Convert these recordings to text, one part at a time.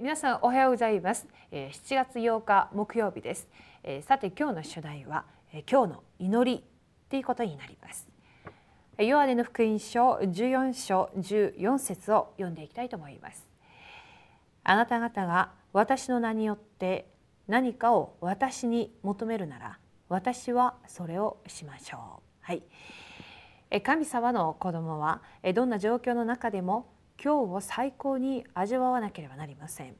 皆さんおはようございます、え、7月8日木曜日です、え、さて今日の主題は、え、今日の祈りということになります。ヨハネの福音書14章14節を読んでいきたいと思います。あなた方が私の名によって何かを私に求めるなら私はそれをしましょう。はい。神様の子供はどんな状況の中でも今日を最高に味わわなければなりません。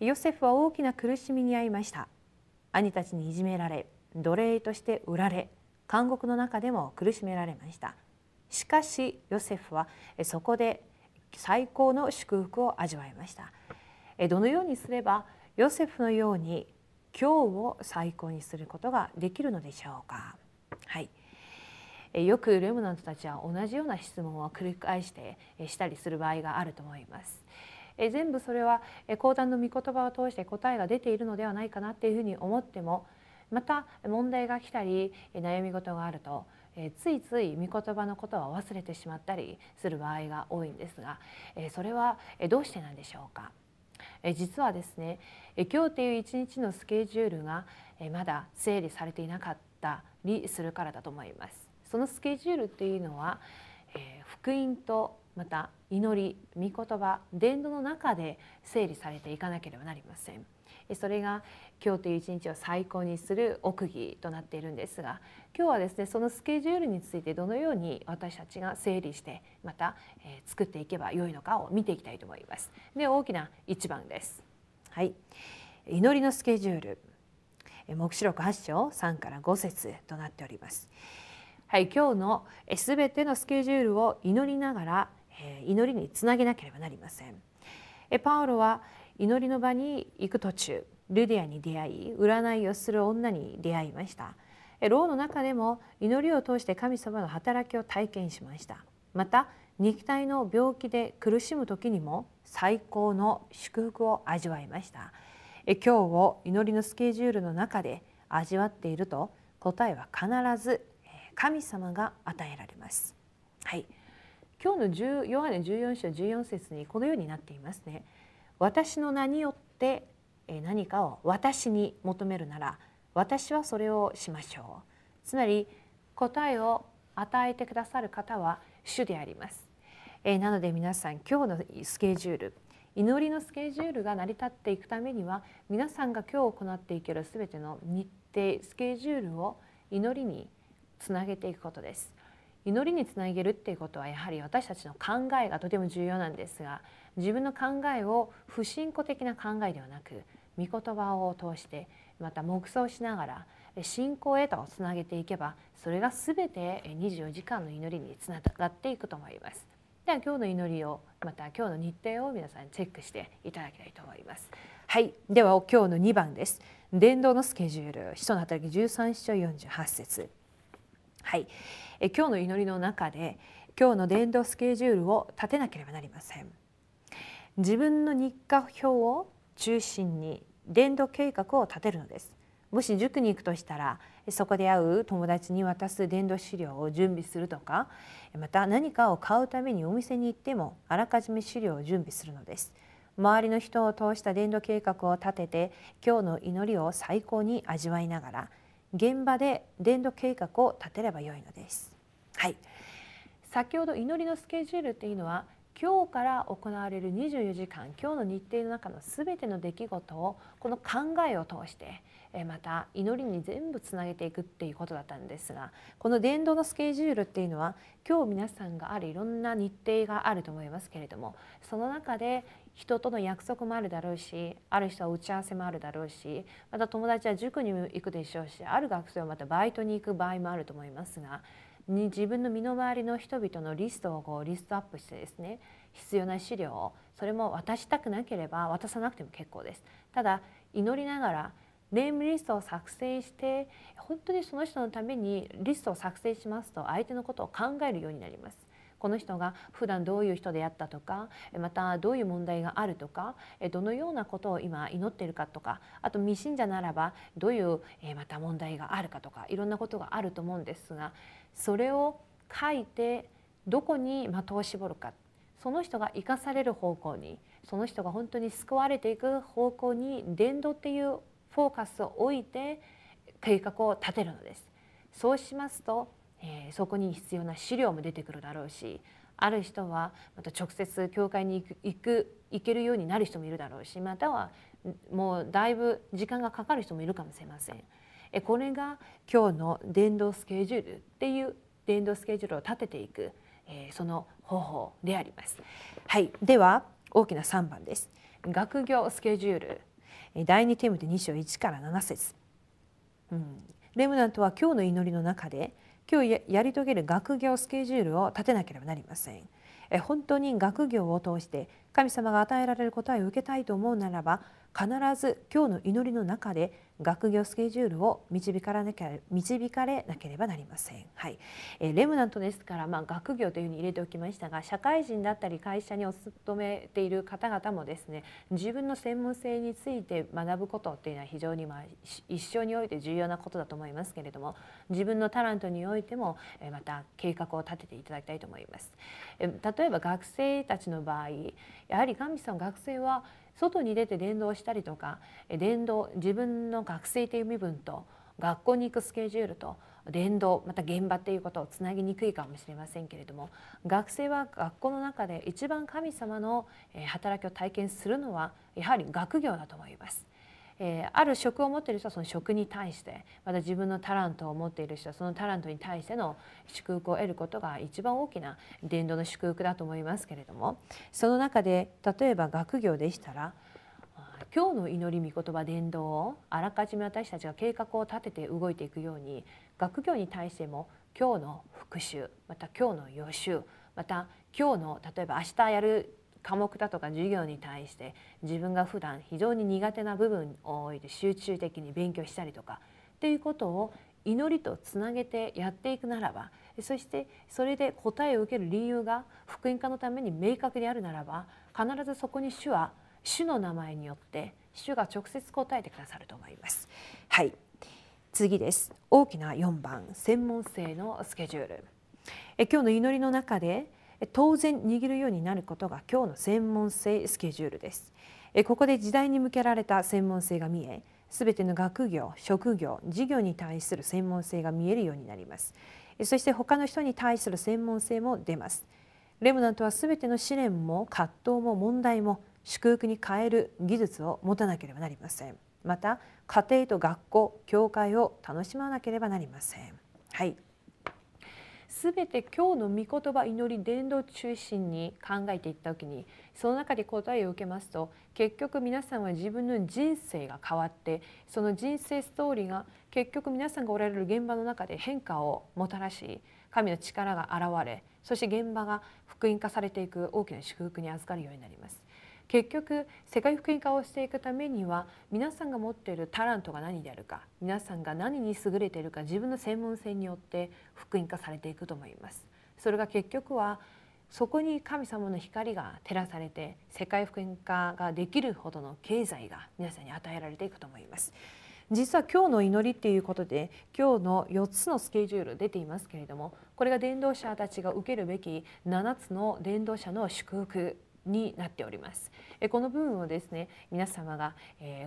ヨセフは大きな苦しみに遭いました。兄たちにいじめられ奴隷として売られ監獄の中でも苦しめられました。しかしヨセフはそこで最高の祝福を味わいました。どのようにすればヨセフのように今日を最高にすることができるのでしょうか。はい。よくレムナントたちは同じような質問を繰り返してしたりする場合があると思います。全部それは講談の御言葉を通して答えが出ているのではないかなっていうふうに思ってもまた問題が来たり悩み事があるとついつい御言葉のことを忘れてしまったりする場合が多いんですがそれはどうしてなんでしょうか？実はですね今日という一日のスケジュールがまだ整理されていなかったりするからだと思います。そのスケジュールっていうのは、えー、福音とまた祈り御言葉伝道の中で整理されていかなければなりません。それが今日という一日を最高にする奥義となっているんですが今日はですねそのスケジュールについてどのように私たちが整理してまた、えー、作っていけばよいのかを見ていきたいと思います。で大きな一番です。はい、祈りのスケジュール黙示録8章3から5節となっております。はい、今日のすべてのスケジュールを祈りながらえ祈りにつなげなければなりません。えパウロは祈りの場に行く途中ルディアに出会い占いをする女に出会いました。牢の中でも祈りを通して神様の働きを体験しました。また肉体の病気で苦しむ時にも最高の祝福を味わいました。今日を祈りのスケジュールの中で味わっていると答えは必ず神様が与えられます。はい、今日のヨハネ14章14節にこのようになっていますね。私の名によって何かを私に求めるなら私はそれをしましょう。つまり答えを与えてくださる方は主であります。えなので皆さん今日のスケジュール祈りのスケジュールが成り立っていくためには皆さんが今日行っていける全ての日程スケジュールを祈りにつなげていくことです祈りにつなげるっていうことはやはり私たちの考えがとても重要なんですが自分の考えを不信仰的な考えではなく御言葉を通してまた黙想しながら信仰へとつなげていけばそれが全て24時間の祈りにつながっていくと思います。では今日の祈りをまた今日の日程を皆さんチェックしていただきたいと思います。はい、では今日の2番です。伝道のスケジュール、使徒の働き13章48節はい、え今日の祈りの中で今日の伝道スケジュールを立てなければなりません。自分の日課表を中心に伝道計画を立てるのです。もし塾に行くとしたらそこで会う友達に渡す伝道資料を準備するとかまた何かを買うためにお店に行ってもあらかじめ資料を準備するのです。周りの人を通した伝道計画を立てて今日の祈りを最高に味わいながら現場で伝道計画を立てればよいのです。はい、先ほど祈りのスケジュールっていうのは今日から行われる24時間今日の日程の中の全ての出来事をこの考えを通してまた祈りに全部つなげていくっていうことだったんですがこの伝道のスケジュールっていうのは今日皆さんがあるいろんな日程があると思いますけれどもその中で人との約束もあるだろうしある人は打ち合わせもあるだろうしまた友達は塾にも行くでしょうしある学生はまたバイトに行く場合もあると思いますが自分の身の回りの人々のリストをこうリストアップしてですね必要な資料をそれも渡したくなければ渡さなくても結構です。ただ祈りながらネームリストを作成して本当にその人のためにリストを作成しますと相手のことを考えるようになります。この人が普段どういう人であったとかまたどういう問題があるとかどのようなことを今祈っているかとかあと未信者ならばどういうまた問題があるかとかいろんなことがあると思うんですがそれを書いてどこに的を絞るかその人が生かされる方向にその人が本当に救われていく方向に伝道っていうフォーカスを置いて計画を立てるのです。そうしますと、えー、そこに必要な資料も出てくるだろうしある人はまた直接教会に行く行く行けるようになる人もいるだろうしまたはもうだいぶ時間がかかる人もいるかもしれません。えこれが今日の伝道スケジュールっていう伝道スケジュールを立てていく、えー、その方法であります。はい、では大きな3番です。学業スケジュール第2テームで2章1から7節、うん、レムナントは今日の祈りの中で今日やり遂げる学業スケジュールを立てなければなりません。本当に学業を通して神様が与えられる答えを受けたいと思うならば必ず今日の祈りの中で学業スケジュールを導かれなけ導かれなければなりません。はい、えー、レムナントですから、まあ、学業というふうに入れておきましたが社会人だったり会社にお勤めている方々もですね自分の専門性について学ぶことっていうのは非常に、まあ、一生において重要なことだと思いますけれども自分のタラントにおいても、えー、また計画を立てていただきたいと思います。えー、例えば学生たちの場合やはり神様学生は外に出て伝道したりとか伝道自分の学生という身分と学校に行くスケジュールと伝道また現場っていうことをつなぎにくいかもしれませんけれども学生は学校の中で一番神様の働きを体験するのはやはり学業だと思います。えー、ある職を持っている人はその職に対してまた自分のタラントを持っている人はそのタラントに対しての祝福を得ることが一番大きな伝道の祝福だと思いますけれどもその中で例えば学業でしたら今日の祈り御言葉伝道をあらかじめ私たちが計画を立てて動いていくように学業に対しても今日の復習また今日の予習また今日の例えば明日やる科目だとか授業に対して自分が普段非常に苦手な部分を置いて集中的に勉強したりとかっていうことを祈りとつなげてやっていくならばそしてそれで答えを受ける理由が福音化のために明確であるならば必ずそこに主は主の名前によって主が直接答えてくださると思います。はい次です大きな4番専門性のスケジュールえ今日の祈りの中で当然握るようになることが今日の専門性スケジュールですえ。ここで時代に向けられた専門性が見え、すべての学業、職業、事業に対する専門性が見えるようになります。そして他の人に対する専門性も出ます。レムナントはすべての試練も葛藤も問題も祝福に変える技術を持たなければなりません。また家庭と学校、教会を楽しまなければなりません。はい。全て今日の御言葉祈り伝道中心に考えていった時にその中で答えを受けますと結局皆さんは自分の人生が変わってその人生ストーリーが結局皆さんがおられる現場の中で変化をもたらし神の力が現れそして現場が福音化されていく大きな祝福に預かるようになります。結局世界福音化をしていくためには皆さんが持っているタラントが何であるか皆さんが何に優れているか自分の専門性によって福音化されていくと思います。それが結局はそこに神様の光が照らされて世界福音化ができるほどの経済が皆さんに与えられていくと思います。実は今日の祈りっていうことで今日の4つのスケジュール出ていますけれどもこれが伝道者たちが受けるべき7つの伝道者の祝福になっております。この部分をですね皆様が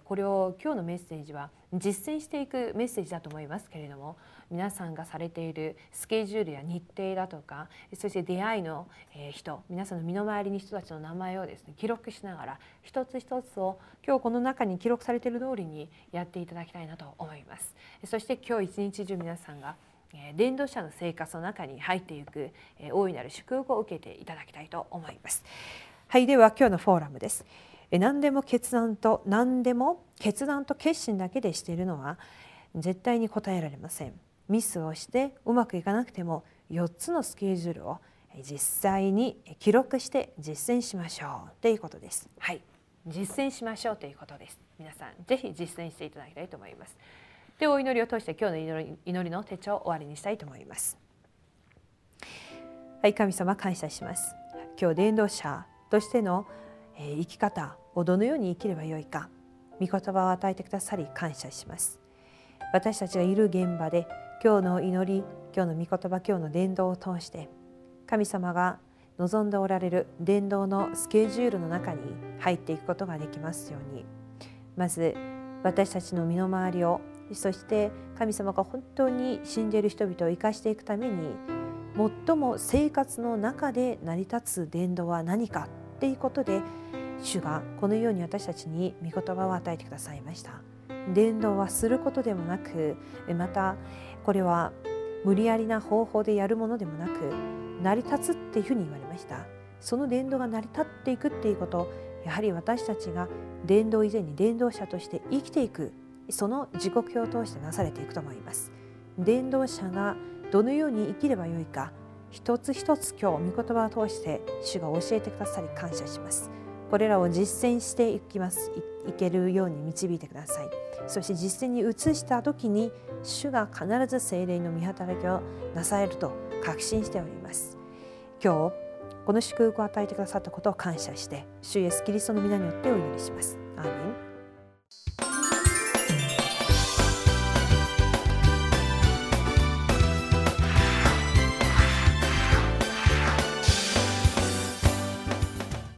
これを今日のメッセージは実践していくメッセージだと思いますけれども皆さんがされているスケジュールや日程だとかそして出会いの人皆さんの身の回りに人たちの名前をですね記録しながら一つ一つを今日この中に記録されている通りにやっていただきたいなと思います。そして今日一日中皆さんが伝道者の生活の中に入っていく大いなる祝福を受けていただきたいと思います。はいでは今日のフォーラムです。何でも決断と何でも決断と決心だけでしているのは絶対に答えられません。ミスをしてうまくいかなくても4つのスケジュールを実際に記録して実践しましょう。ということです。はい。実践しましょうということです。皆さんぜひ実践していただきたいと思います。でお祈りを通して今日の祈りの手帳を終わりにしたいと思います。はい神様感謝します。今日伝道者としての生き方をどのように生きればよいか御言葉を与えてくださり感謝します。私たちがいる現場で今日の祈り今日の御言葉今日の伝道を通して神様が望んでおられる伝道のスケジュールの中に入っていくことができますように。まず私たちの身の回りをそして神様が本当に死んでいる人々を生かしていくために最も生活の中で成り立つ伝道は何かっていうことで主がこのように私たちに御言葉を与えてくださいました。伝道はすることでもなくまたこれは無理やりな方法でやるものでもなく成り立つっていうふうに言われました。その伝道が成り立っていくっていうことやはり私たちが伝道以前に伝道者として生きていくその時刻表を通してなされていくと思います。伝道者がどのように生きればよいか一つ一つ今日御言葉を通して主が教えてくださり感謝します。これらを実践していきます。いけるように導いてください。そして実践に移した時に主が必ず精霊の御働きをなされると確信しております。今日この祝福を与えてくださったことを感謝して主イエスキリストの皆によってお祈りします。アーメン。